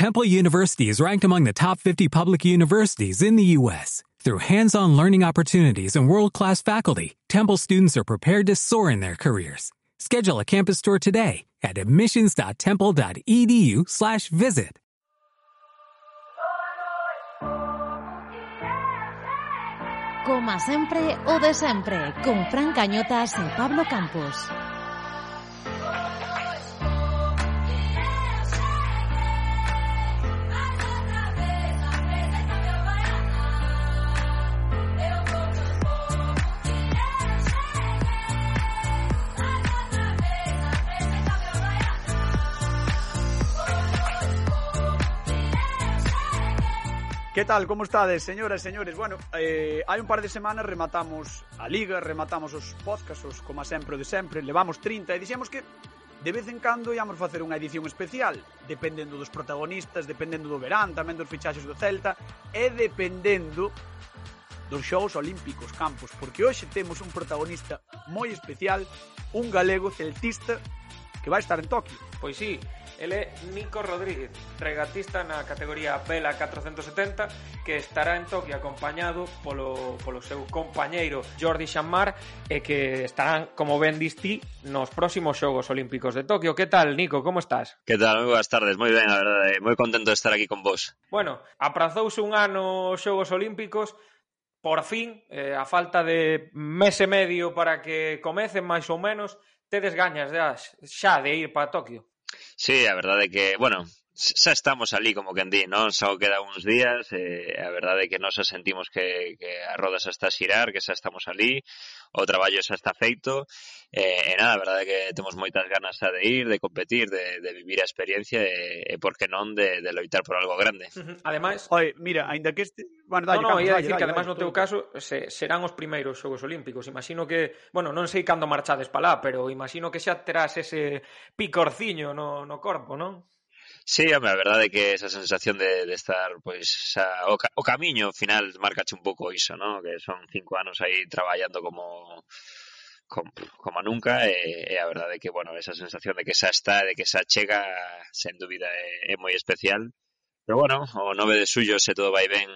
Temple University is ranked among the top 50 public universities in the U.S. Through hands-on learning opportunities and world-class faculty, Temple students are prepared to soar in their careers. Schedule a campus tour today at admissions.temple.edu/visit. Coma sempre o de sempre, con Fran Cañotas e Pablo Campos. Que tal, como estades, señoras e señores? Bueno, eh, hai un par de semanas rematamos a Liga, rematamos os podcasts, como sempre de sempre, levamos 30 e dixemos que de vez en cando íamos facer unha edición especial, dependendo dos protagonistas, dependendo do verán, tamén dos fichaxes do Celta e dependendo dos xogos olímpicos campos, porque hoxe temos un protagonista moi especial, un galego celtista que vai estar en Tokio. Pois sí, Ele é Nico Rodríguez, regatista na categoría Vela 470 que estará en Tokio acompañado polo, polo seu compañeiro Jordi Xammar e que estarán, como ben distí, nos próximos Xogos Olímpicos de Tokio. Que tal, Nico? Como estás? Que tal? Moi boas tardes. Moi ben, a verdade. Moi contento de estar aquí con vos. Bueno, aprazouse un ano os Xogos Olímpicos, por fin, eh, a falta de mes e medio para que comecen máis ou menos, tedes gañas de, xa de ir para Tokio? Sí, a verdade é que, bueno, xa estamos ali, como que di, non? Só queda uns días, eh, a verdade é que nos sentimos que, que a roda xa está a xirar, que xa estamos ali, o traballo xa está feito, eh, e nada, a verdade é que temos moitas ganas xa de ir, de competir, de, de vivir a experiencia e, e eh, por que non de, de loitar por algo grande. Uh -huh. Ademais... Oi, mira, ainda que este... Bueno, dalle, no, no, ia dicir que ademais no teu caso se, serán os primeiros Xogos Olímpicos. Imagino que, bueno, non sei cando marchades para lá, pero imagino que xa terás ese picorciño no, no corpo, non? Sí, home, a verdade é que esa sensación de, de estar, pois, xa, o, o camiño final marcache un pouco iso, ¿no? que son cinco anos aí traballando como como, como nunca e, e a verdade é que, bueno, esa sensación de que xa está, de que xa chega, sen dúbida é, é moi especial. Pero, bueno, o 9 de suyo, se todo vai ben,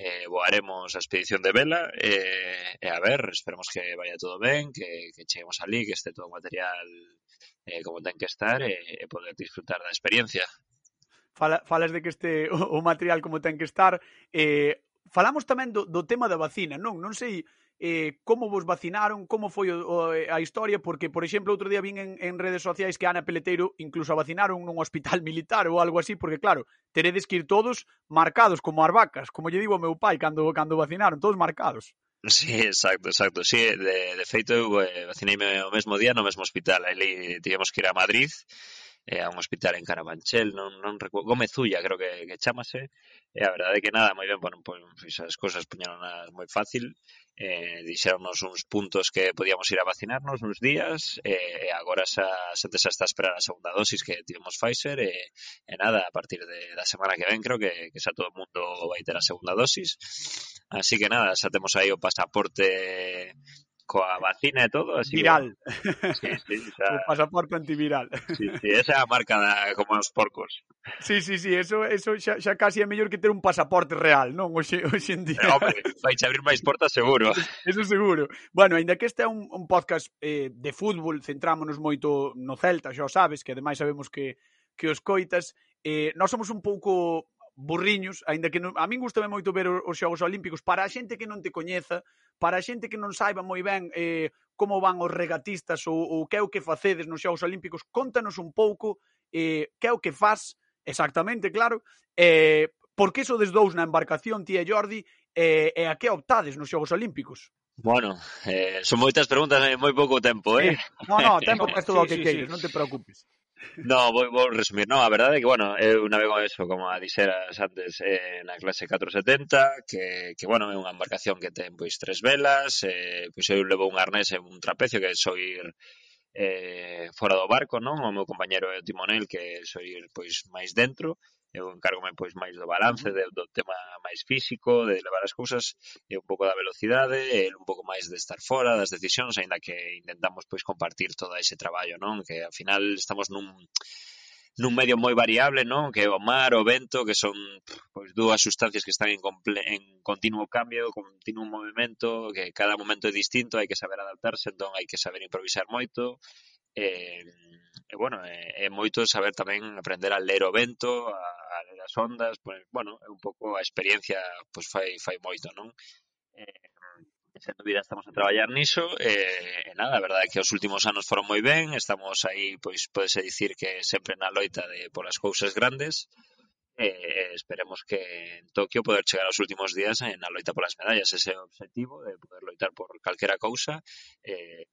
eh, voaremos a expedición de vela e, eh, e a ver, esperemos que vaya todo ben, que, que cheguemos ali, que este todo o material eh, como ten que estar e, e poder disfrutar da experiencia fala, falas de que este o, o material como ten que estar. Eh, falamos tamén do, do tema da vacina, non? Non sei eh, como vos vacinaron, como foi o, o, a historia, porque, por exemplo, outro día vin en, en redes sociais que Ana Peleteiro incluso a vacinaron nun hospital militar ou algo así, porque, claro, teredes que ir todos marcados, como as vacas, como lle digo ao meu pai cando, cando vacinaron, todos marcados. Sí, exacto, exacto. Sí, de, de feito, eu eh, vacineime o mesmo día no mesmo hospital. Aí tivemos que ir a Madrid eh, a un hospital en Carabanchel, non, non recuerdo, Gómez Ulla, creo que, que chamase, e a verdade que nada, moi ben, bueno, pois as cousas poñeron moi fácil, eh, dixeronnos uns puntos que podíamos ir a vacinarnos uns días, e, e agora xa, xa, xa está a esperar a segunda dosis que tivemos Pfizer, e nada, a partir de, da semana que ven, creo que, que xa todo o mundo vai ter a segunda dosis, así que nada, xa temos aí o pasaporte coa vacina e todo. Así Viral. Que, sí, sí, xa... O pasaporte antiviral. Sí, sí, esa é a marca da, como os porcos. Sí, sí, sí, eso, eso xa, xa casi é mellor que ter un pasaporte real, non? Oxe, oxe en día. Hombre, vai abrir máis portas seguro. Eso seguro. Bueno, aínda que este é un, un podcast eh, de fútbol, centrámonos moito no Celta, xa o sabes, que ademais sabemos que que os coitas, eh, nós somos un pouco burriños, aínda que non, a min gustame moito ver os Xogos Olímpicos, para a xente que non te coñeza, para a xente que non saiba moi ben eh, como van os regatistas ou, ou que é o que facedes nos Xogos Olímpicos, contanos un pouco eh, que é o que faz, exactamente, claro, eh, por que sodes dous na embarcación, tía Jordi, eh, e a que optades nos Xogos Olímpicos? Bueno, eh, son moitas preguntas en moi pouco tempo, eh? Sí. No, no, tempo para todo o que sí, queiras, sí. non te preocupes. No, vou, vou resumir. Non, a verdade é que, bueno, eu navego eso, como a dixeras antes, eh, na clase 470, que, que bueno, é unha embarcación que ten, pois, tres velas, eh, pois eu levo un arnés e un trapecio, que soir eh, fora do barco, non? O meu compañero é o timonel, que soir, pois, máis dentro, eu encárgome pois máis do balance, de, do tema máis físico, de levar as cousas, e un pouco da velocidade, e un pouco máis de estar fora das decisións, aínda que intentamos pois compartir todo ese traballo, non? Que ao final estamos nun nun medio moi variable, non? Que o mar, o vento, que son pois dúas sustancias que están en, comple en continuo cambio, continuo movimento, que cada momento é distinto, hai que saber adaptarse, entón hai que saber improvisar moito E, e bueno, eh, é, é moito saber tamén aprender a ler o vento, a, a ler as ondas, pois, bueno, é un pouco a experiencia pois fai, fai moito, non? Eh, sen dúbida estamos a traballar niso e, e nada, a verdade é que os últimos anos foron moi ben, estamos aí, pois podese dicir que sempre na loita de polas cousas grandes e esperemos que en Tokio poder chegar aos últimos días na loita polas medallas, ese é o objetivo de poder loitar por calquera cousa e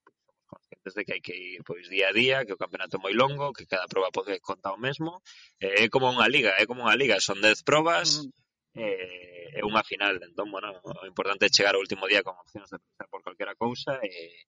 desde que hai que ir pois día a día, que o campeonato é moi longo, que cada proba pode contar o mesmo. Eh, é como unha liga, é como unha liga, son 10 probas, eh, é unha final, entón, bueno, o importante é chegar ao último día con opcións de pensar por calquera cousa e,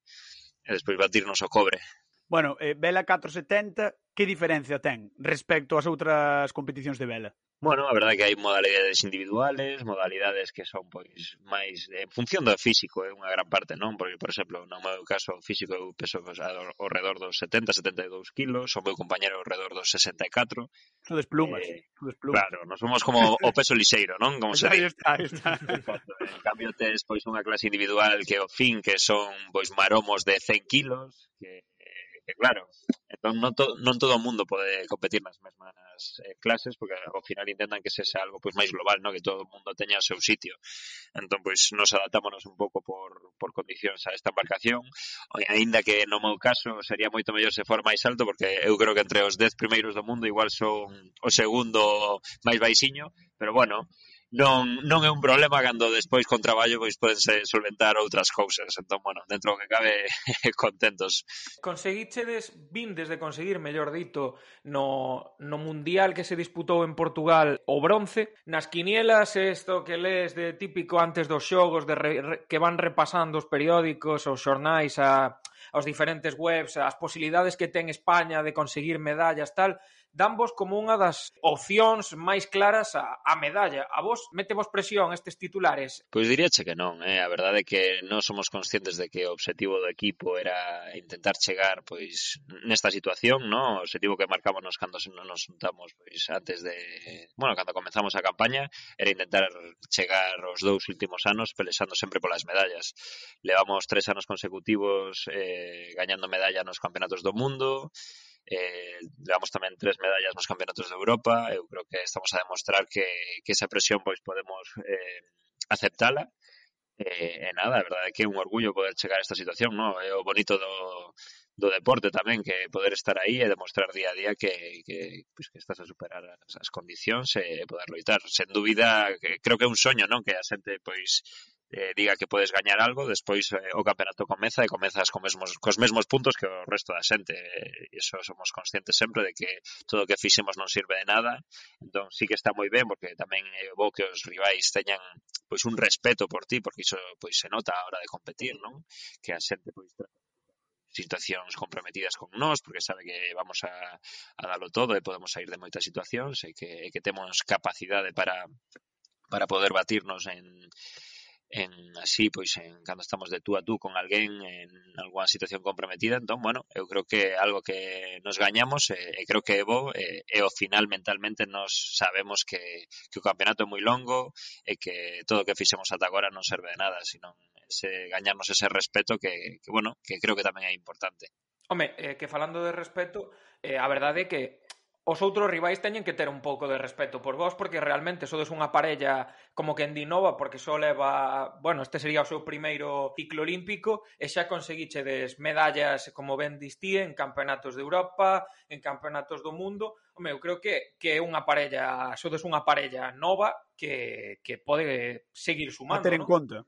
e despois batirnos o cobre. Bueno, eh, vela 470, que diferencia ten respecto ás outras competicións de vela? Bueno, a verdade é que hai modalidades individuales, modalidades que son pois máis en función do físico, é unha gran parte, non? Porque, por exemplo, no meu caso o físico eu peso pois, ao, redor dos 70, 72 kilos, o meu compañero ao redor dos 64. Son desplumas, eh, desplumas. Claro, non somos como o peso lixeiro, non? Como se aí Está, está. En cambio, tes pois unha clase individual que o fin que son pois maromos de 100 kilos, que que claro, entón non, to, non todo o mundo pode competir nas mesmas eh, clases, porque ao final intentan que sexa algo pois máis global, no que todo o mundo teña o seu sitio. Entón, pois, nos adaptámonos un pouco por, por condicións a esta embarcación, aínda que no meu caso sería moito mellor se for máis alto, porque eu creo que entre os 10 primeiros do mundo igual son o segundo máis baixiño, pero bueno, non, non é un problema cando despois con traballo pois podense solventar outras cousas. Entón, bueno, dentro do que cabe, contentos. Conseguíxedes, vindes desde conseguir, mellor dito, no, no Mundial que se disputou en Portugal o bronce, nas quinielas isto que lees de típico antes dos xogos de re, re, que van repasando os periódicos, os xornais, a, aos diferentes webs, as posibilidades que ten España de conseguir medallas, tal, danvos como unha das opcións máis claras a, a medalla. A vos metemos presión estes titulares? Pois diríache que non, eh? a verdade é que non somos conscientes de que o obxectivo do equipo era intentar chegar pois nesta situación, no? o obxectivo que marcámonos cando non nos juntamos pois antes de, bueno, cando comenzamos a campaña era intentar chegar os dous últimos anos pelexando sempre polas medallas. Levamos tres anos consecutivos eh, gañando medalla nos campeonatos do mundo, eh, levamos tamén tres medallas nos campeonatos de Europa, eu creo que estamos a demostrar que, que esa presión pois podemos eh, aceptala, eh, e nada, a verdade é que é un orgullo poder chegar a esta situación, no? é o bonito do, do deporte tamén, que poder estar aí e demostrar día a día que, que, pues, que estás a superar as, as condicións e poder loitar. Sen dúbida, que, creo que é un soño, non? Que a xente, pois, eh, diga que podes gañar algo, despois eh, o campeonato comeza e comezas co mesmos, cos mesmos puntos que o resto da xente. E iso somos conscientes sempre de que todo o que fixemos non sirve de nada. Entón, sí que está moi ben, porque tamén é bo que os rivais teñan pois un respeto por ti, porque iso pois se nota a hora de competir, non? Que a xente pois situacións comprometidas con nós, porque sabe que vamos a, a dalo todo e podemos sair de moitas situacións e que, e que temos capacidade para para poder batirnos en, en así, pois en cando estamos de tú a tú con alguén en algunha situación comprometida, entón, bueno, eu creo que algo que nos gañamos e, e creo que é bo e, e ao final mentalmente nos sabemos que, que o campeonato é moi longo e que todo o que fixemos ata agora non serve de nada, sino ese, gañarnos ese respeto que, que, bueno, que creo que tamén é importante. Home, eh, que falando de respeto, eh, a verdade é que os outros rivais teñen que ter un pouco de respeto por vos porque realmente sodes unha parella como que en Dinova porque só leva, bueno, este sería o seu primeiro ciclo olímpico e xa conseguichedes medallas como ben distí en campeonatos de Europa, en campeonatos do mundo. Home, eu creo que que é unha parella, sodes unha parella nova que que pode seguir sumando, a ter en ¿no? conta.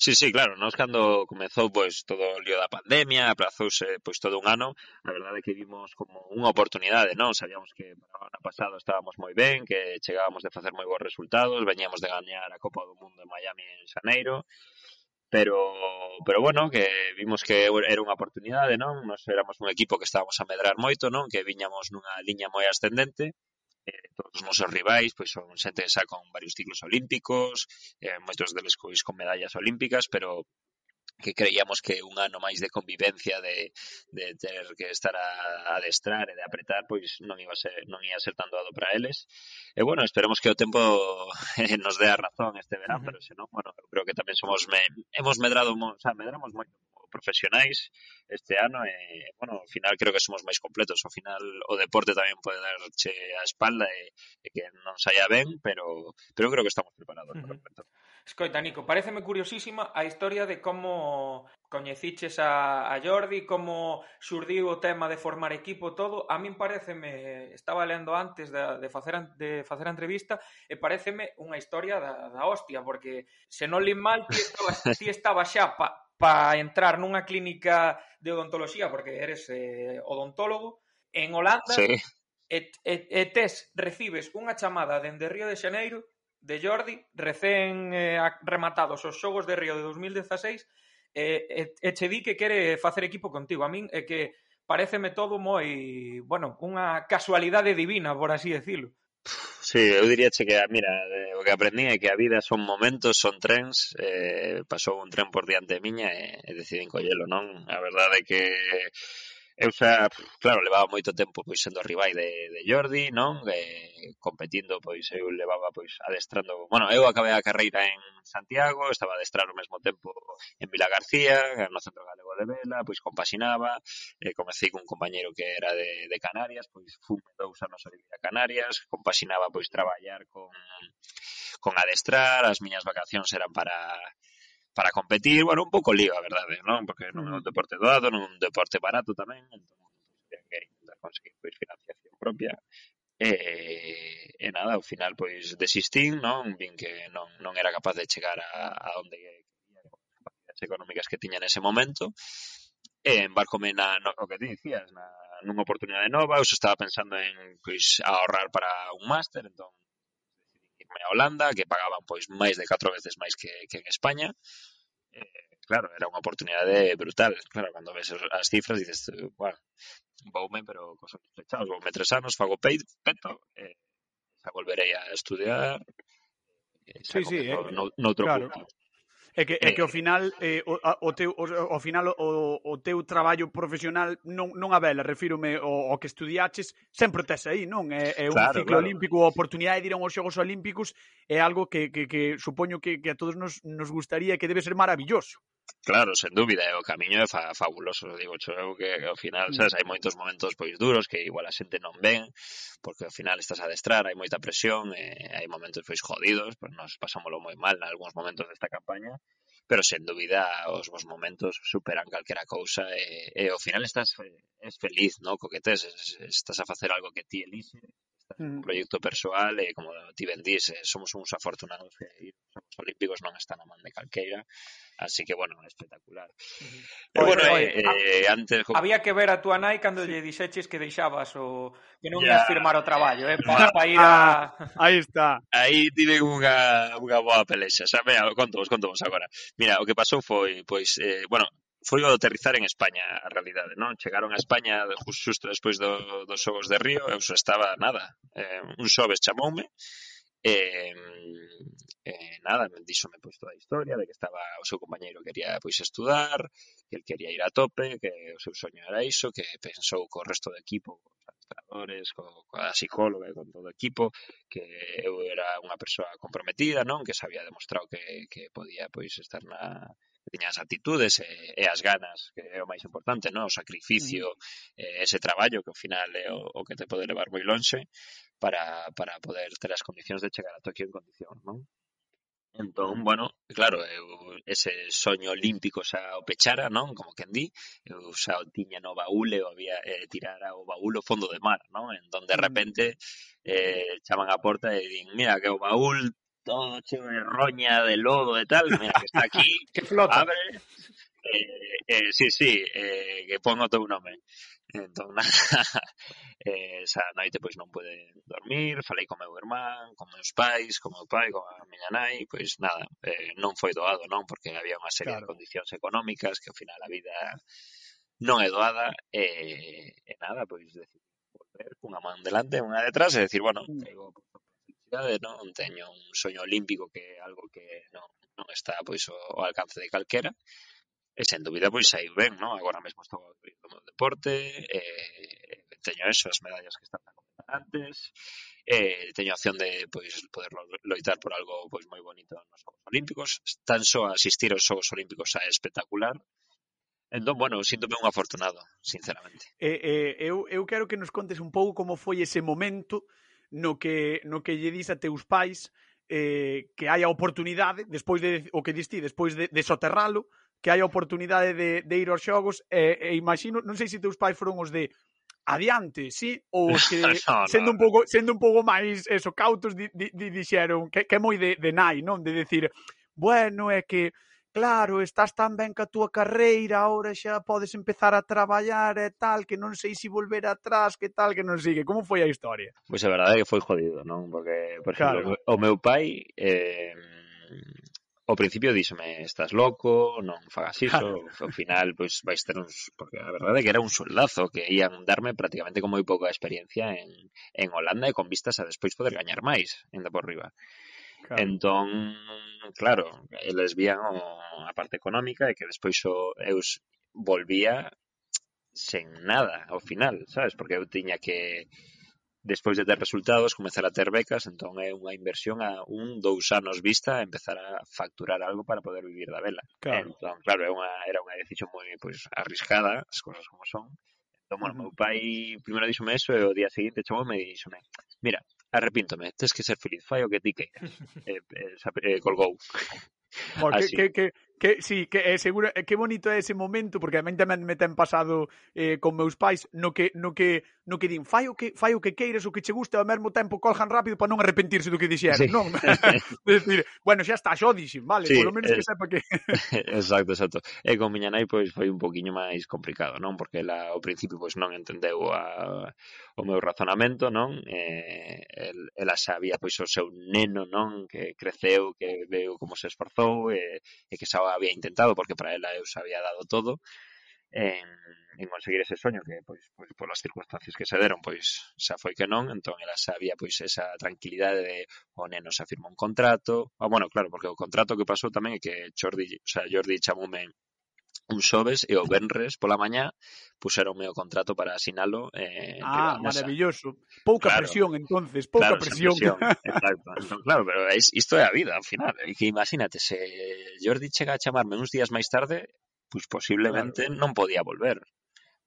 Sí, sí, claro, nós cando comezou pois todo o lío da pandemia, aplazouse pois todo un ano, a verdade é que vimos como unha oportunidade, non? Sabíamos que para o ano pasado estábamos moi ben, que chegábamos de facer moi bons resultados, veníamos de gañar a Copa do Mundo en Miami en Xaneiro, pero pero bueno, que vimos que era unha oportunidade, non? Nos éramos un equipo que estábamos a medrar moito, non? Que viñamos nunha liña moi ascendente Eh, todos os nosos rivais pois son xente xa con varios ciclos olímpicos, eh, moitos deles pois con medallas olímpicas, pero que creíamos que un ano máis de convivencia de, de ter que estar a, a adestrar e de apretar, pois non iba a ser, non ia a ser tan doado para eles. E bueno, esperemos que o tempo eh, nos dé a razón este verán, uh -huh. pero senón, bueno, eu creo que tamén somos me, hemos medrado, o sea, medramos moito profesionais este ano e, bueno, ao final creo que somos máis completos. Ao final o deporte tamén pode darche a espalda e, e que non saia ben, pero, pero creo que estamos preparados uh -huh. para o momento. Escoita, Nico, pareceme curiosísima a historia de como coñeciches a, a Jordi, como xurdiu o tema de formar equipo todo. A min pareceme, estaba lendo antes de, de, facer, de facer a entrevista, e pareceme unha historia da, da hostia, porque se non li mal, ti estaba, ti estaba xa pa, pa entrar nunha clínica de odontoloxía, porque eres eh, odontólogo, en Holanda sí. e, e, e tes, recibes unha chamada dende Río de Xaneiro de Jordi, recén eh, rematados os xogos de Río de 2016, eh, e, e che di que quere facer equipo contigo. A min é que pareceme todo moi, bueno, unha casualidade divina, por así decirlo. Sí, eu diría che que, mira, eh, o que aprendí é que a vida son momentos, son trens, eh, pasou un tren por diante miña e, e decidín collelo, non? A verdade é que eu xa, claro, levaba moito tempo pois sendo rival de, de Jordi, non? De, competindo, pois eu levaba pois adestrando, bueno, eu acabei a carreira en Santiago, estaba a adestrar ao mesmo tempo en Vila García, no Centro Galego de Vela, pois compaxinaba, eh, comecei cun compañeiro que era de, de Canarias, pois fume dous anos a vivir a Canarias, compaxinaba pois traballar con, con adestrar, as miñas vacacións eran para para competir, bueno, un pouco lío, a verdade, ¿eh? non? Porque non é un deporte doado, non é un deporte barato tamén, entón, ten que intentar conseguir pois, financiación propia, eh, e, e nada, ao final, pois, desistín, non? Vin que non, non era capaz de chegar a, a onde quería, as capacidades económicas que tiña nese momento, eh, e embarcome na, no, o que te dicías, na, nunha oportunidade nova, eu estaba pensando en pois, ahorrar para un máster, entón como a Holanda, que pagaban pois máis de catro veces máis que, que en España. Eh, claro, era unha oportunidade brutal. Claro, cando ves as cifras dices, bueno, voume, pero cos olhos fechados, voume tres anos, fago peito, peto, eh, xa volverei a estudiar, eh, sí, sí, eh, no, noutro no claro. Punto. É que, é eh, que ao final eh, o, o teu, o, ao final o, o teu traballo profesional non, non a vela, refírome ao, ao que estudiaches, sempre tes aí, non? É, é un claro, ciclo claro. olímpico, a oportunidade de ir a uns Xogos Olímpicos é algo que, que, que supoño que, que a todos nos, nos gustaría que debe ser maravilloso. Claro, sen dúbida, é o camiño é fa, fabuloso, digo xo, eu que, que ao final, sabes, hai moitos momentos pois duros que igual a xente non ven, porque ao final estás a adestrar, hai moita presión, e hai momentos pois jodidos, pois nos pasámoslo moi mal en algúns momentos desta campaña, pero sen dúbida os vos momentos superan calquera cousa e, e ao final estás eh, es feliz, no, co que tes, estás a facer algo que ti elixe un mm. proxecto persoal e eh, como ti ben dís, eh, somos uns afortunados que ir aos Olímpicos non está na man de calqueira, así que bueno, espectacular. Uh -huh. Pero bueno, oye, eh, oye, eh, antes había que ver a túa nai cando lle dixeches que deixabas o que non ias firmar o traballo, eh, para, para ir a ah, Aí está. Aí tive unha unha boa pelexa, xa me conto, vos conto vos agora. Mira, o que pasou foi pois eh, bueno, foi o aterrizar en España, a realidade, non? Chegaron a España xusto despois do, dos xogos de Río, eu só estaba nada. Eh, un xoves chamoume, e, eh, nada, díxome pois toda a historia de que estaba o seu compañeiro quería pois estudar, que el quería ir a tope, que o seu soño era iso, que pensou co resto do equipo, cos administradores, co, coa psicóloga e con todo o equipo, que eu era unha persoa comprometida, non? Que se había demostrado que, que podía pois estar na, tiña as actitudes e, e as ganas, que é o máis importante, non? O sacrificio, mm. ese traballo que ao final é o, o que te pode levar moi lonxe para, para poder ter as condicións de chegar a Tokio en condicións, non? Entón, bueno, claro, eu ese soño olímpico xa o pechara, non? Como quen di, eu xa o tiña no baúl e o había eh, tirara o baúl o fondo de mar, non? En donde de repente eh, chaman a porta e din, mira, que o baúl todo cheo de roña, de lodo, de tal, mira, que está aquí, que flota. abre, eh, eh, sí, sí, eh, que pon o teu nome. Entón, nada, eh, esa noite pois non pude dormir, falei con meu irmán, con meus pais, con meu pai, con a miña nai, pois nada, eh, non foi doado, non, porque había unha serie claro. de condicións económicas que ao final a vida non é doada, e, eh, e nada, pois decir, volver cunha man delante e unha detrás, e decir, bueno, mm felicidade, non teño un soño olímpico que é algo que non, non está pois ao alcance de calquera, e sen dúbida pois saiu ben, non? Agora mesmo estou no meu deporte, e teño eso, as medallas que están a comentar antes, Eh, teño a opción de pois poder loitar por algo pois moi bonito nos Xogos Olímpicos. Tan só asistir aos Xogos Olímpicos é espectacular, Entón, bueno, síntome un afortunado, sinceramente. Eh, eh, eu, eu quero que nos contes un pouco como foi ese momento no que, no que lle dis a teus pais eh, que hai a oportunidade, despois de o que dis ti, despois de, de soterralo, que hai a oportunidade de, de ir aos xogos e, eh, e imagino, non sei se teus pais foron os de adiante, sí, ou os que sendo un pouco sendo un pouco máis eso cautos di, di, di dixeron que, que moi de, de nai, non? De decir, bueno, é que claro, estás tan ben ca túa carreira, ahora xa podes empezar a traballar e tal, que non sei se si volver atrás, que tal, que non sigue. como foi a historia? Pois a verdade é que foi jodido, non? Porque, por exemplo, claro. o meu pai eh, ao principio díxome, estás loco, non fagas iso, ao final pois vais ter uns, porque a verdade é que era un soldazo que ian darme prácticamente con moi pouca experiencia en, en Holanda e con vistas a despois poder gañar máis, ainda por riba. Claro. Entón, claro, eles vían o, a parte económica e que despois o, eu volvía sen nada ao final, sabes? Porque eu tiña que despois de ter resultados, comezar a ter becas, entón é unha inversión a un, dous anos vista a empezar a facturar algo para poder vivir da vela. Claro. Entón, claro, é unha, era unha decisión moi pois, arriscada, as cousas como son. Entón, bueno, uh -huh. meu pai primeiro díxome eso e o día seguinte chamou e me díxome, mira, Arrepíntome, tens que ser feliz, fai o que ti queiras. eh, eh, eh colgou. Bueno, que, que, que, que, sí, que é seguro, eh, que bonito é ese momento, porque a mí tamén me ten pasado eh, con meus pais, no que, no que no que din fai o que, fai o que queiras, o que che guste, ao mesmo tempo colgan rápido para non arrepentirse do que dixeron, sí. non? decir, bueno, xa está, xo dixen, vale, sí, polo menos que eh, sepa que... exacto, exacto. E con miña nai, pois, foi un poquinho máis complicado, non? Porque ela, ao principio, pois, non entendeu a, o meu razonamento, non? Eh, el, ela sabía, pois, o seu neno, non? Que creceu, que veu como se esforzou e, e que xa había intentado, porque para ela eu xa había dado todo. Eh, en conseguir ese soño que pois, pois polas circunstancias que se deron pois xa foi que non, entón ela sabía pois esa tranquilidade de o neno xa firmou un contrato, ah, bueno, claro, porque o contrato que pasou tamén é que Jordi, o sea, Jordi chamoume un xoves e o venres pola mañá puseronme o contrato para asinalo eh, Ah, maravilloso. Pouca claro, presión entonces, pouca claro, presión. presión. Exacto. Entón, claro, pero es, isto é a vida ao final. E que imagínate, se Jordi chega a chamarme uns días máis tarde, pois pues posiblemente claro. non podía volver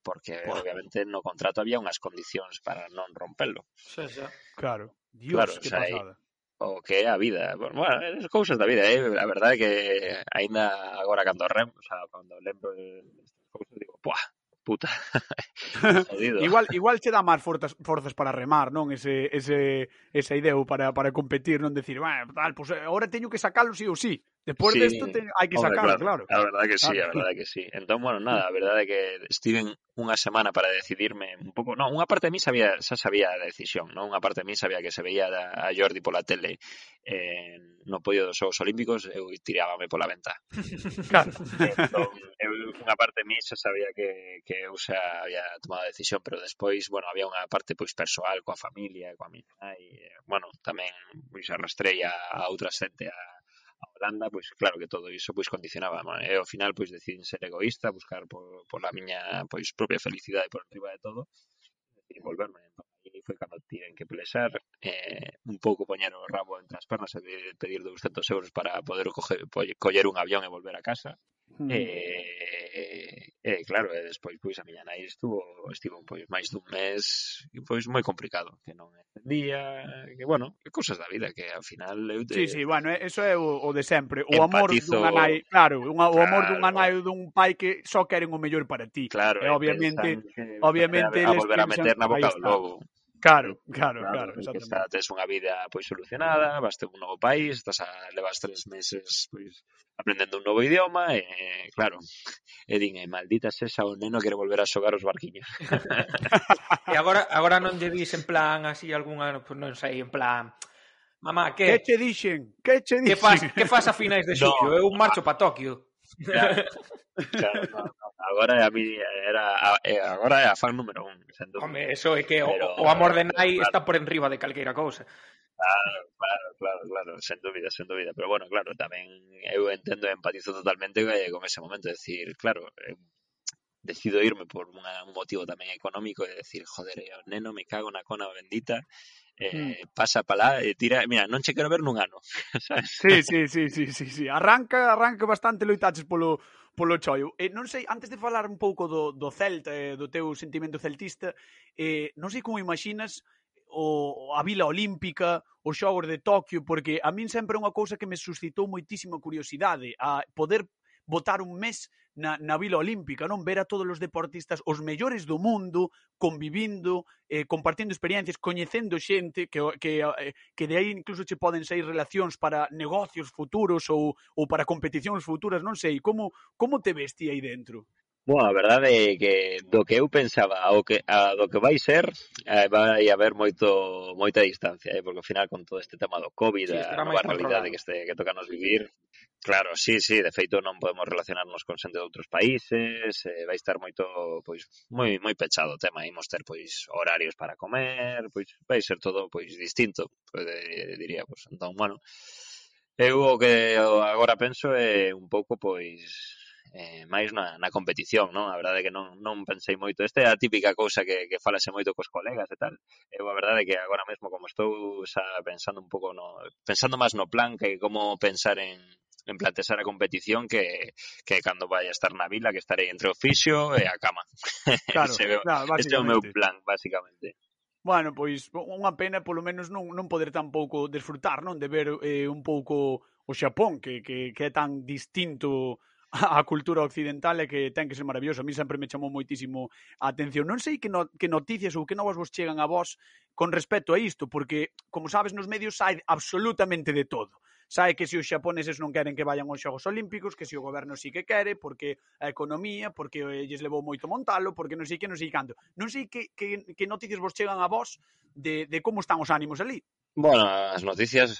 porque Pua. obviamente no contrato había unhas condicións para non rompelo. Sí, sí. Claro. Dios, claro, que o sea, pasada. O que é a vida. Bueno, as cousas da vida, eh? a verdade é que aínda agora cando rem, o sea, cando lembro estas cousas digo, puah, puta. igual igual che dá máis forzas, forzas para remar, non? Ese ese esa idea para para competir, non decir, bueno, tal, pues, eh, agora teño que sacalo si sí ou si. Sí. Despois sí, desto de ten, hai que sacarlo, claro, claro. A verdade que sí, claro. a verdade que sí. Entón, bueno, nada, a verdade é que estiven unha semana para decidirme un pouco. Non, unha parte de mí sabía, xa sabía a decisión, non? Unha parte de mí sabía que se veía a Jordi pola tele eh, no podio dos Xogos Olímpicos, eh, eu tirábame pola venta. claro. Entón, eu, unha parte de mí xa sabía que, que eu xa había tomado a decisión, pero despois, bueno, había unha parte pois persoal coa familia, coa miña, e, eh, bueno, tamén pois arrastrei a, a outra xente a Holanda, pois claro que todo iso pois condicionaba, man. e ao final pois decidín ser egoísta, buscar por, por a miña pois propia felicidade por enriba de todo e volverme. foi cando tiven que plesar eh, un pouco poñer o rabo entre as pernas e pedir 200 euros para poder coger, coller un avión e volver a casa mm. e, e, claro, eh, e despois pois a miña nai estuvo, estivo pois máis dun mes e pois moi complicado, que non entendía, que bueno, que cousas da vida que ao final eu te... Sí, sí, bueno, eso é o, o de sempre, o empatizo... amor dunha nai, claro, unha, claro, o amor dunha nai dun pai que só queren o mellor para ti. Claro, e, obviamente, que, obviamente a, a volver a meter na boca do lobo. Claro, claro, claro. claro está, tes unha vida pois solucionada, vas ter un novo país, estás a, levas tres meses pois aprendendo un novo idioma eh, eh, e claro, e din, e maldita sesa o neno quere volver a xogar os barquiños. e agora agora non lle dis en plan así algunha, pois non sei, en plan Mamá, que? Que che dixen? Que che dixen? Que faz, que faz a finais de xullo? No, Eu marcho para Tokio. Claro, claro, no, no agora é a mí, era eh, a, agora é a fan número un, sen dúbida. Home, eso é que Pero, o, o amor de Nai claro, está por enriba de calqueira cousa. Claro, claro, claro, claro, sen dúbida, sen dúbida. Pero bueno, claro, tamén eu entendo e empatizo totalmente con ese momento, é decir, claro, eu decido irme por unha, un motivo tamén económico e decir, joder, o neno me cago na cona bendita eh, mm. pasa para lá eh, e tira, mira, non che quero ver nun ano. Sabes? Sí, sí, sí, sí, sí, sí. Arranca, arranca bastante loitaches polo polo choio. E eh, non sei, antes de falar un pouco do, do Celta, eh, do teu sentimento celtista, eh, non sei como imaginas o, a Vila Olímpica, os xogos de Tokio, porque a min sempre é unha cousa que me suscitou moitísima curiosidade, a poder votar un mes na, na Vila Olímpica, non ver a todos os deportistas, os mellores do mundo, convivindo, eh, compartindo experiencias, coñecendo xente que, que, eh, que de aí incluso che poden sair relacións para negocios futuros ou, ou para competicións futuras, non sei, como, como te vesti aí dentro? Bueno, a verdade é que do que eu pensaba ao que, a, do que vai ser eh, vai haber moito moita distancia, eh, porque ao final con todo este tema do Covid, sí, a nova realidade que este que toca nos vivir, Claro, sí, sí, de feito non podemos relacionarnos con xente de outros países, eh, vai estar moito, pois, moi moi pechado o tema, imos ter, pois, horarios para comer, pois, vai ser todo, pois, distinto, pois, diría, pois, entón, bueno, eu o que agora penso é un pouco, pois, eh, máis na, na competición, non? A verdade é que non, non pensei moito. Esta é a típica cousa que, que falase moito cos colegas e tal. Eu a verdade é que agora mesmo como estou xa pensando un pouco no, pensando máis no plan que como pensar en, en plantexar a competición que, que cando vai a estar na vila que estarei entre o fixo e a cama. Claro, ese, claro, este é o meu plan, basicamente. Bueno, pois unha pena polo menos non, non poder tampouco desfrutar, non? De ver eh, un pouco o Xapón, que, que, que é tan distinto a cultura occidental é que ten que ser maravilloso. A mí sempre me chamou moitísimo a atención. Non sei que, no, que noticias ou que novas vos chegan a vos con respecto a isto, porque, como sabes, nos medios sai absolutamente de todo sabe que se os xaponeses non queren que vayan aos Xogos Olímpicos, que se o goberno sí que quere, porque a economía, porque lles levou moito montalo, porque non sei que, non sei canto. Non sei que, que, que noticias vos chegan a vos de, de como están os ánimos ali. Bueno, as noticias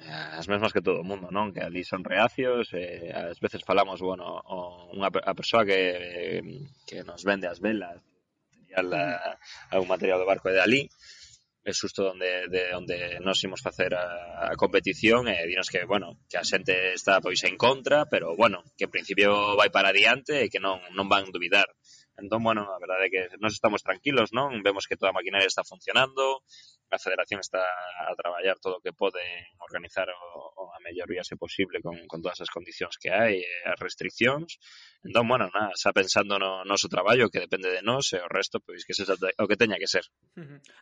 Eh, as mesmas que todo o mundo, non? Que ali son reacios, e ás veces falamos, bueno, o, unha, a persoa que, que nos vende as velas, material, a, a un material do barco de ali, é xusto onde, de onde nos imos facer a, a competición e dinos que, bueno, que a xente está pois en contra, pero, bueno, que en principio vai para adiante e que non, non van dubidar. Entón, bueno, a verdade é que nos estamos tranquilos, non? Vemos que toda a maquinaria está funcionando, a federación está a traballar todo o que pode organizar o, o a mellor viase posible con, con todas as condicións que hai e as restriccións. Entón, bueno, nada, xa pensando no noso traballo que depende de nós e o resto, pois que sexa o que teña que ser.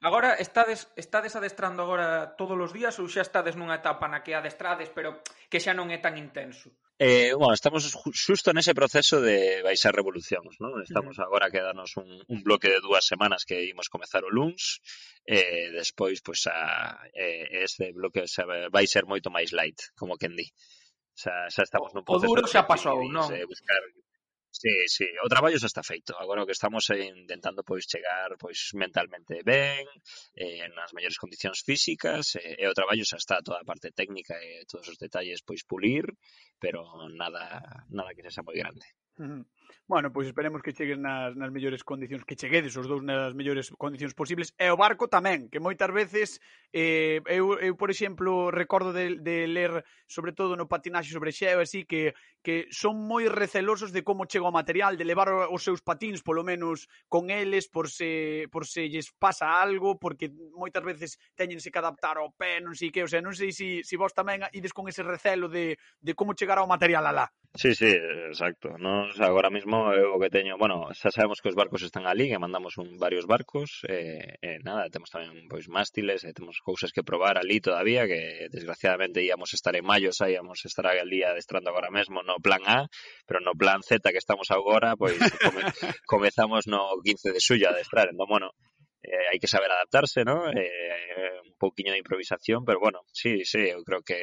Agora, estades, estades adestrando agora todos os días ou xa estades nunha etapa na que adestrades pero que xa non é tan intenso? Eh, bueno, estamos xusto nese proceso de baixar revolucións, non? Estamos uh -huh. agora que darnos un, un bloque de dúas semanas que imos comezar o luns, eh, despois, pois, a, eh, este bloque xa, vai ser moito máis light, como quen di. Xa, xa estamos nun proceso... O duro xa pasou, non? Eh, buscar Sí, sí, o traballo xa está feito, agora o que estamos é intentando pois chegar pois mentalmente ben, eh, nas mellores condicións físicas eh, e o traballo xa está, toda a parte técnica e todos os detalles pois pulir, pero nada nada que sexa moi grande. Bueno, pois esperemos que cheguen nas, nas mellores condicións, que cheguedes os dous nas mellores condicións posibles. E o barco tamén, que moitas veces, eh, eu, eu por exemplo, recordo de, de ler, sobre todo no patinaxe sobre xeo, así que, que son moi recelosos de como chega o material, de levar os seus patins, polo menos, con eles, por se, por se lles pasa algo, porque moitas veces teñense que adaptar ao pé, non sei que, o sea, non sei se si, si vos tamén ides con ese recelo de, de como chegar ao material alá. Sí, sí, exacto. Nos agora mismo eu o que teño, bueno, xa sabemos que os barcos están ali, que mandamos un varios barcos, e, e nada, temos tamén pois mástiles, e temos cousas que probar ali todavía, que desgraciadamente íamos estar en maio, xa íamos estar ali adestrando agora mesmo no plan A, pero no plan Z que estamos agora, pois come, comezamos no 15 de xullo a adestrar, entón, bueno, eh, hai que saber adaptarse, ¿no? Eh, un pouquiño de improvisación, pero bueno, sí, sí, eu creo que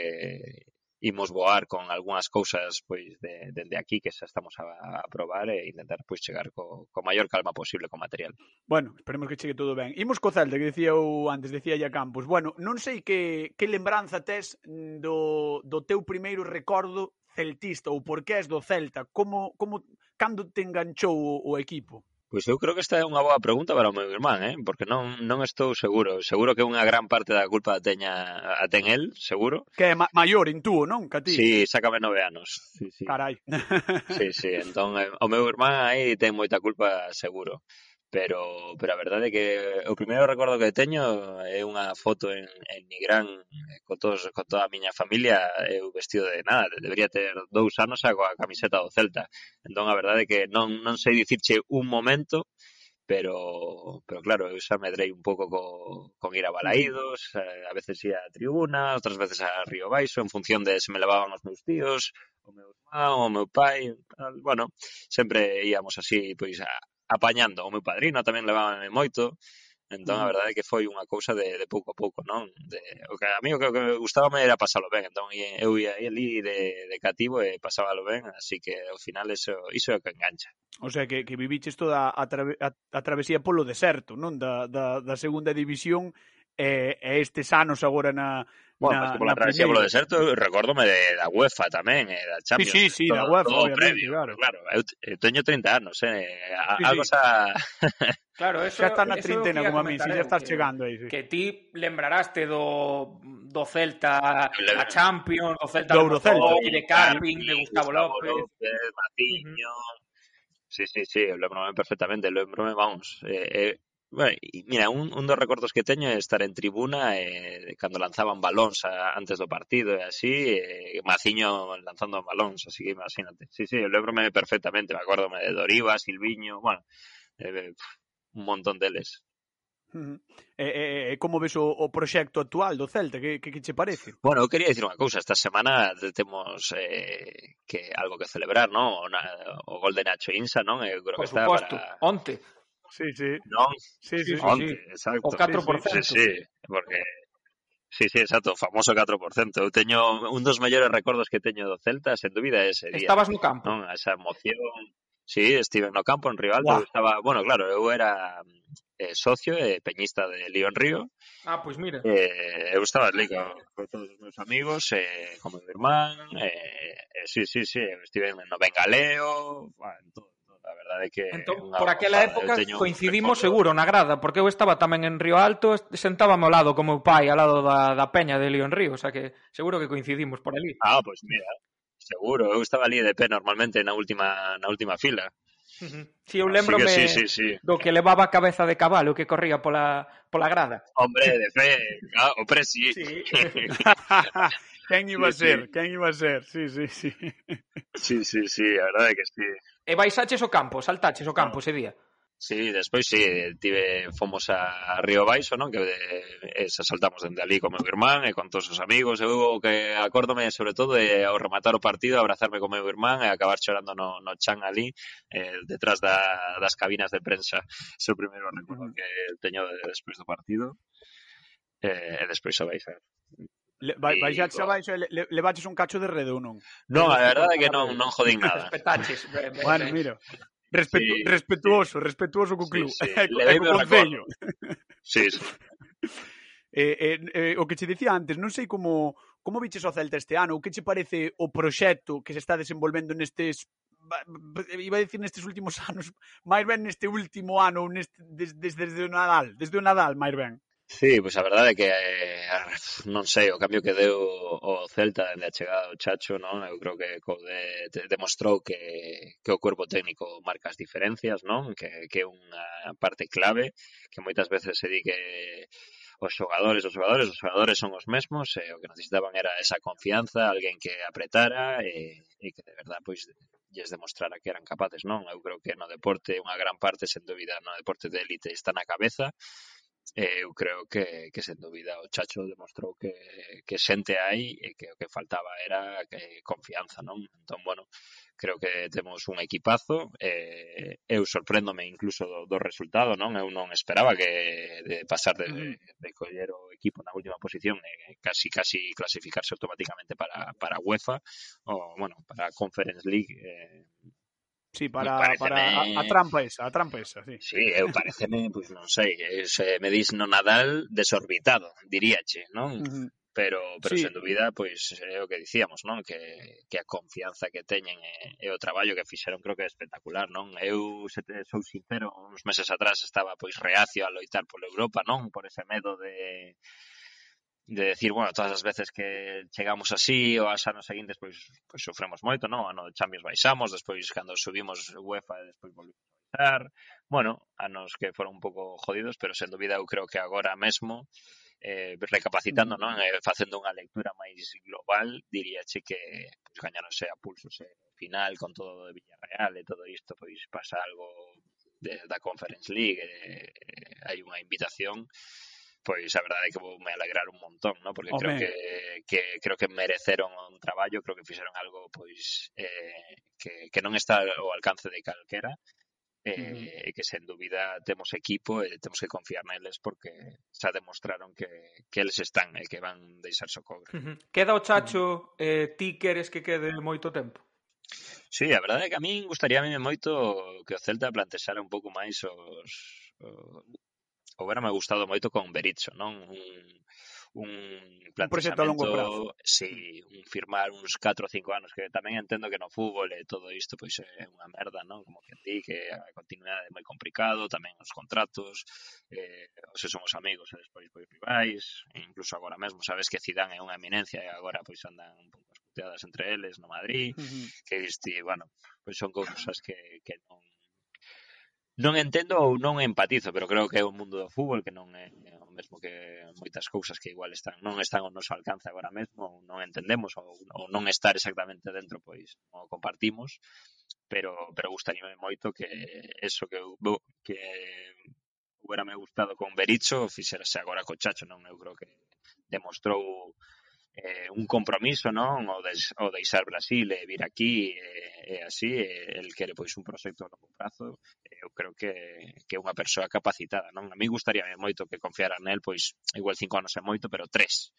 imos voar con algunhas cousas pois de, dende aquí que xa estamos a, a probar e intentar pois chegar co, co maior calma posible co material. Bueno, esperemos que chegue todo ben. Imos co Celta que dicía eu antes, dicía ya Campos. Bueno, non sei que que lembranza tes do do teu primeiro recordo celtista ou por que és do Celta, como como cando te enganchou o, o equipo? Pois eu creo que esta é unha boa pregunta para o meu irmán, eh? porque non, non estou seguro. Seguro que unha gran parte da culpa a teña a ten el, seguro. Que é ma maior en tú, non? Que ti. Sí, sácame nove anos. Sí, sí. Carai. sí, sí, entón eh, o meu irmán aí ten moita culpa seguro pero pero a verdade é que o primeiro recordo que teño é unha foto en, en Nigrán eh, con, todos, con toda a miña familia eu vestido de nada, debería ter dous anos a coa camiseta do Celta entón a verdade é que non, non sei dicirche un momento pero pero claro, eu xa medrei un pouco co, con ir a Balaídos, eh, a veces ia a tribuna, outras veces a Río Baixo, en función de se me levaban os meus tíos, o meu irmão, o meu pai, tal. bueno, sempre íamos así pois a, apañando. O meu padrino tamén levábame moito, entón a mm. verdade é que foi unha cousa de, de pouco a pouco, non? De, o que a mí o que, o que me gustaba era pasalo ben, entón eu ia ali de, de cativo e pasábalo ben, así que ao final iso, iso é o que engancha. O sea, que, que viviches toda a, trave, a, a travesía polo deserto, non? Da, da, da segunda división e, e estes anos agora na, Bueno, la, por la, la travesía por los desertos, recórdome de la UEFA también, eh, la Champions. Sí, sí, sí, todo, la UEFA, todo previo, claro. claro. Yo tengo 30 años, eh, eh a, sí, algo sí. A... Claro, eso... Ya estás na trintena como a mí, si ya eh, estás que, chegando aí. Sí. Que ti lembraraste do, do Celta, a Champions, do Celta, do Eurocelta. E de Carvin, de Gustavo, Gustavo López. López Matiño... Uh -huh. Sí, sí, sí, lo bromeo perfectamente, lo bromeo, vamos. Eh, eh Bueno, mira, un, un dos recordos que teño é estar en tribuna eh, cando lanzaban balóns a, antes do partido e así, eh, Maciño lanzando balóns, así que imagínate. Sí, sí, eu lembrome perfectamente, me acordo de Doriva, Silviño, bueno, eh, eh un montón deles. Uh -huh. E, e, e como ves o, o proxecto actual do Celta? Que, que, que che parece? Bueno, eu quería dicir unha cousa. Esta semana temos eh, que algo que celebrar, non? O, na, o gol de Nacho Insa, non? Eh, eu creo Por que está suposto, para... onte. Sí, sí. Non? Sí, sí, onte, sí, sí. exacto. O 4%. Sí, sí, porque Sí, sí, exacto, famoso 4%. Eu teño un dos mellores recordos que teño do Celta, sen dúbida, ese día. Estabas no campo. Non, esa emoción. Sí, estive no campo en Rivaldo, wow. estaba, bueno, claro, eu era eh, socio e eh, peñista de León Río. Ah, pois mira. Eh, eu estaba ali con, con todos os meus amigos, eh, con meu irmán, eh, eh, sí, sí, sí, estive no Bengaleo, bueno, en todo A verdade é que... Entón, por aquela época coincidimos seguro na grada, porque eu estaba tamén en Río Alto, sentábame ao lado como meu pai, ao lado da, da peña de León Río, o sea que seguro que coincidimos por ali. Ah, pois pues mira, seguro, eu estaba ali de pé normalmente na última, na última fila. Si, sí, eu lembrome sí, sí, sí. do que levaba a cabeza de cabalo que corría pola, pola grada. Hombre, de fe, ah, o presi. Sí. Quen iba a ser? Sí, sí. Quen iba a ser? Sí, sí, sí. Sí, sí, sí, a verdade é que sí. E baixaches o campo, saltaches o campo ese día. Sí, despois sí, tive, fomos a Río Baixo, non? Que eh, se saltamos dende ali con meu irmán e con todos os amigos. Eu o que acórdome sobre todo é ao rematar o partido, abrazarme con meu irmán e acabar chorando no, no chan ali, eh, detrás da, das cabinas de prensa. Ese é o primeiro recuerdo que teño despois do partido. Eh, e despois a baixar. Le, vai, vai xa, xa, vai, xa, le, le baches un cacho de redo, non? Non, a verdade é que non, non jodín nada. Respetaches. bueno, mira. Respetu, sí, respetuoso, sí. respetuoso co club. Sí, sí. Le dei o concello. Sí, sí. Eh, eh, eh, o que che dicía antes, non sei como como viches o Celta este ano, o que che parece o proxecto que se está desenvolvendo nestes iba a decir nestes últimos anos, máis ben neste último ano, neste, des, des, desde o Nadal, desde o Nadal, máis ben. Sí, pois a verdade é que eh, non sei, o cambio que deu o Celta dende a chegada do Chacho, non? Eu creo que co de, de, demostrou que, que o corpo técnico marca as diferencias, non? Que, que é unha parte clave, que moitas veces se di que os xogadores, os xogadores, os xogadores son os mesmos, e eh, o que necesitaban era esa confianza, alguén que apretara eh, e, e que de verdad pois lles demostrara que eran capaces, non? Eu creo que no deporte unha gran parte, sen dúbida, no deporte de élite está na cabeza eh, eu creo que, que sen dúbida o Chacho demostrou que, que xente hai e que o que faltaba era que, confianza, non? Entón, bueno, creo que temos un equipazo eh, eu sorpréndome incluso do, do resultado, non? Eu non esperaba que de pasar de, de coller o equipo na última posición e casi casi clasificarse automáticamente para, para UEFA ou, bueno, para Conference League eh, Sí, para, para a, a, trampa esa, a trampa esa, sí. Sí, eh, eu pareceme, pois pues, non sei, se eh, me dis no Nadal desorbitado, diríache, non? Uh -huh. Pero, pero sí. sen dúbida, pois é eh, o que dicíamos, non? Que, que a confianza que teñen e, e o traballo que fixeron creo que é espectacular, non? Eu, se te, sou sincero, uns meses atrás estaba pois reacio a loitar pola Europa, non? Por ese medo de de decir, bueno, todas as veces que chegamos así ou as anos seguintes pois, pois sofremos moito, non? Ano de Champions baixamos, despois cando subimos UEFA despois volvimos a baixar. Bueno, anos que foron un pouco jodidos, pero sen dúbida eu creo que agora mesmo eh, recapacitando, non? Eh, facendo unha lectura máis global, diríache que pois, gañarose a pulso se final con todo de Villarreal e todo isto, pois pasa algo de, da Conference League, eh, eh hai unha invitación pois a verdade é que vou me alegrar un montón, ¿no? Porque Home. creo que, que creo que mereceron un traballo, creo que fixeron algo pois eh, que, que non está ao alcance de calquera eh, mm. que sen dúbida temos equipo e eh, temos que confiar neles porque xa demostraron que, que eles están e eh, que van deixar socorro. Uh -huh. Queda o Chacho, eh, ti queres que quede moito tempo? Sí, a verdade é que a min gustaríame moito que o Celta plantexara un pouco máis os, os houberame gustado moito con Berizzo, non? Un, un planteamento... Un proxecto a longo prazo. Sí, un firmar uns 4 ou 5 anos, que tamén entendo que no fútbol e todo isto pois é unha merda, non? Como que ti, que a continuidade é moi complicado, tamén os contratos, eh, se somos amigos e despois pois rivais, e incluso agora mesmo sabes que Zidane é unha eminencia e agora pois andan un pouco as puteadas entre eles no Madrid, uh -huh. que isto, bueno, pois son cousas que, que non non entendo ou non empatizo, pero creo que é o mundo do fútbol que non é, o mesmo que moitas cousas que igual están non están ao noso alcance agora mesmo, ou non entendemos ou, ou non estar exactamente dentro, pois non o compartimos, pero pero gustaríame moito que eso que eu, que hubiera me gustado con Bericho fixerase agora co Chacho, non eu creo que demostrou eh, un compromiso, non? O, des, o deixar Brasil e vir aquí e, e así, e, el quere pois un proxecto a longo prazo eu creo que, que é unha persoa capacitada, non? A mí gustaría moito que confiaran nel, pois igual cinco anos é moito, pero tres,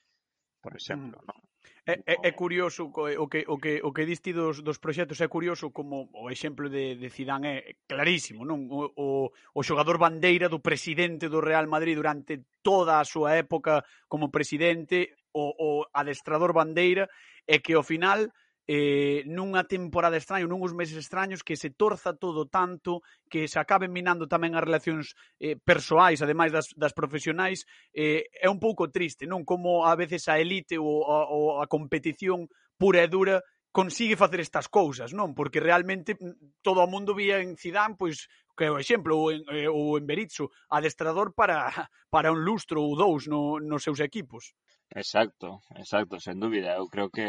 por exemplo, mm. non? É, é, é curioso o que o que o que diste dos dos proxectos é curioso como o exemplo de de Zidane é clarísimo, non? O o, o xogador bandeira do presidente do Real Madrid durante toda a súa época como presidente, o o adestrador bandeira é que ao final eh, nunha temporada extraña, nunhos meses extraños, que se torza todo tanto, que se acaben minando tamén as relacións eh, persoais, ademais das, das profesionais, eh, é un pouco triste, non? Como a veces a elite ou a, ou a competición pura e dura consigue facer estas cousas, non? Porque realmente mm, todo o mundo vía en Zidane, pois, que é o exemplo, ou en, eh, ou en Berizzo, adestrador para, para un lustro ou dous no, nos seus equipos. Exacto, exacto, sen dúbida. Eu creo que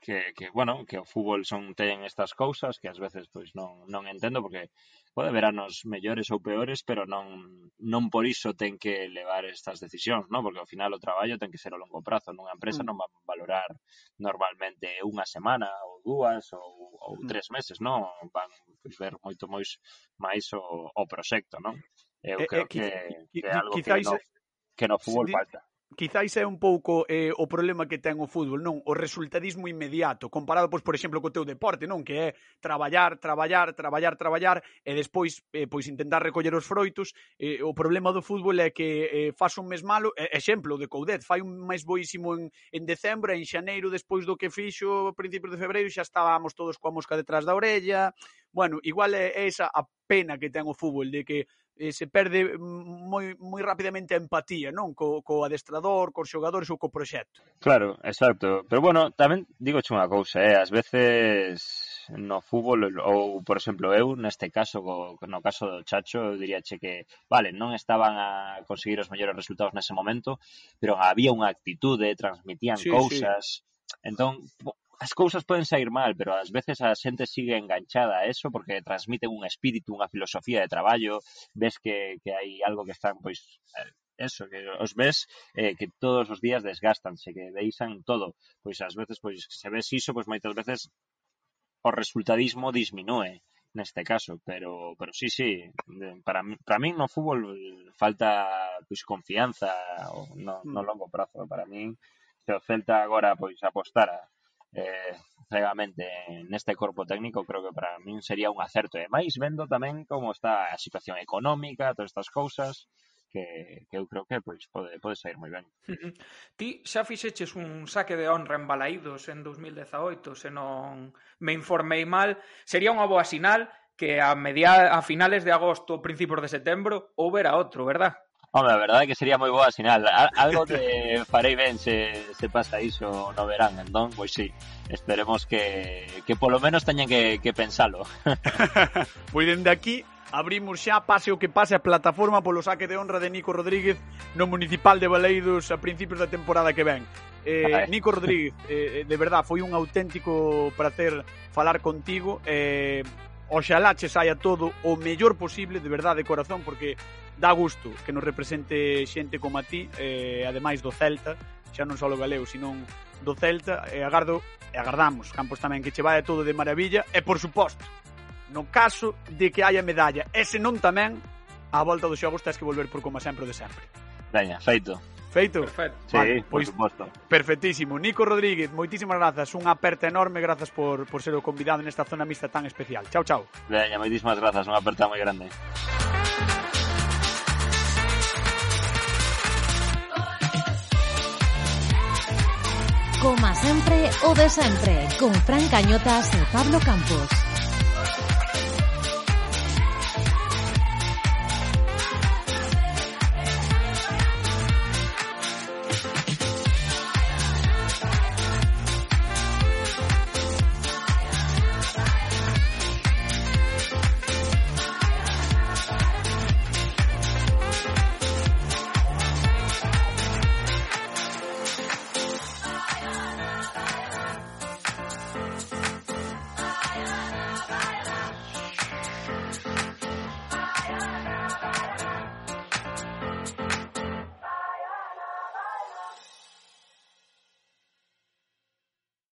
que, que bueno, que o fútbol son ten estas cousas que ás veces pois non non entendo porque pode haber anos mellores ou peores, pero non non por iso ten que levar estas decisións, non? Porque ao final o traballo ten que ser a longo prazo, nunha empresa non van valorar normalmente unha semana ou dúas ou, ou tres meses, non? Van pois, ver moito máis máis o, o proxecto, non? Eu eh, creo eh, que, que, que algo que no, que no fútbol falta quizáis é un pouco eh, o problema que ten o fútbol, non? O resultadismo inmediato, comparado, pois, por exemplo, co teu deporte, non? Que é traballar, traballar, traballar, traballar e despois eh, pois intentar recoller os froitos. Eh, o problema do fútbol é que eh, faz un mes malo, eh, exemplo de Coudet, fai un mes boísimo en, en decembro, en xaneiro, despois do que fixo a principios de febreiro, xa estábamos todos coa mosca detrás da orella. Bueno, igual é, é esa a pena que ten o fútbol, de que eh, se perde eh, moi, moi rapidamente a empatía, non? Co, co adestrador, cos xogadores ou co proxecto. Claro, exacto. Pero bueno, tamén digo unha cousa, eh? ás veces no fútbol ou, por exemplo, eu neste caso, co, no caso do Chacho, eu diríache que, vale, non estaban a conseguir os mellores resultados nese momento, pero había unha actitude, transmitían sí, cousas, sí. Entón, as cousas poden saír mal, pero ás veces a xente sigue enganchada a eso porque transmiten un espírito, unha filosofía de traballo, ves que, que hai algo que están, pois, eh, eso, que os ves eh, que todos os días desgastanse, que deixan todo. Pois ás veces, pois, se ves iso, pois moitas veces o resultadismo disminúe neste caso, pero pero sí, sí, para para min no fútbol falta pois confianza no, no longo prazo, para min se o Celta agora pois apostara eh, cegamente neste corpo técnico creo que para min sería un acerto e máis vendo tamén como está a situación económica, todas estas cousas que, que eu creo que pois, pode, pode sair moi ben. Ti xa fixeches un saque de honra en Balaídos en 2018, se non me informei mal, sería unha boa sinal que a media a finales de agosto, principios de setembro, houbera outro, verdad? Home, a verdade é que sería moi boa sinal. Algo de farei ben se, se pasa iso no verán, entón, pois sí, esperemos que, que polo menos teñen que, que pensalo. pois dende aquí abrimos xa pase o que pase a plataforma polo saque de honra de Nico Rodríguez no Municipal de Baleidos a principios da temporada que ven. Eh, Nico Rodríguez, eh, eh, de verdad, foi un auténtico placer falar contigo. Eh, oxalá che saia todo o mellor posible, de verdade, de corazón, porque dá gusto que nos represente xente como a ti, eh, ademais do Celta, xa non só galego, senón do Celta, e agardo e agardamos, Campos tamén que che vai todo de maravilla e por suposto, no caso de que haya medalla, e se non tamén, a volta dos xogos tens que volver por como sempre de sempre. Veña, feito. Feito? Perfecto. Sí, vale, pois, por suposto. Perfectísimo. Nico Rodríguez, moitísimas grazas. Unha aperta enorme, grazas por, por ser o convidado nesta zona mixta tan especial. Chao, chao. Veña, moitísimas grazas. Unha aperta moi grande. Como sempre, o de sempre, con Fran Cañotas e Pablo Campos.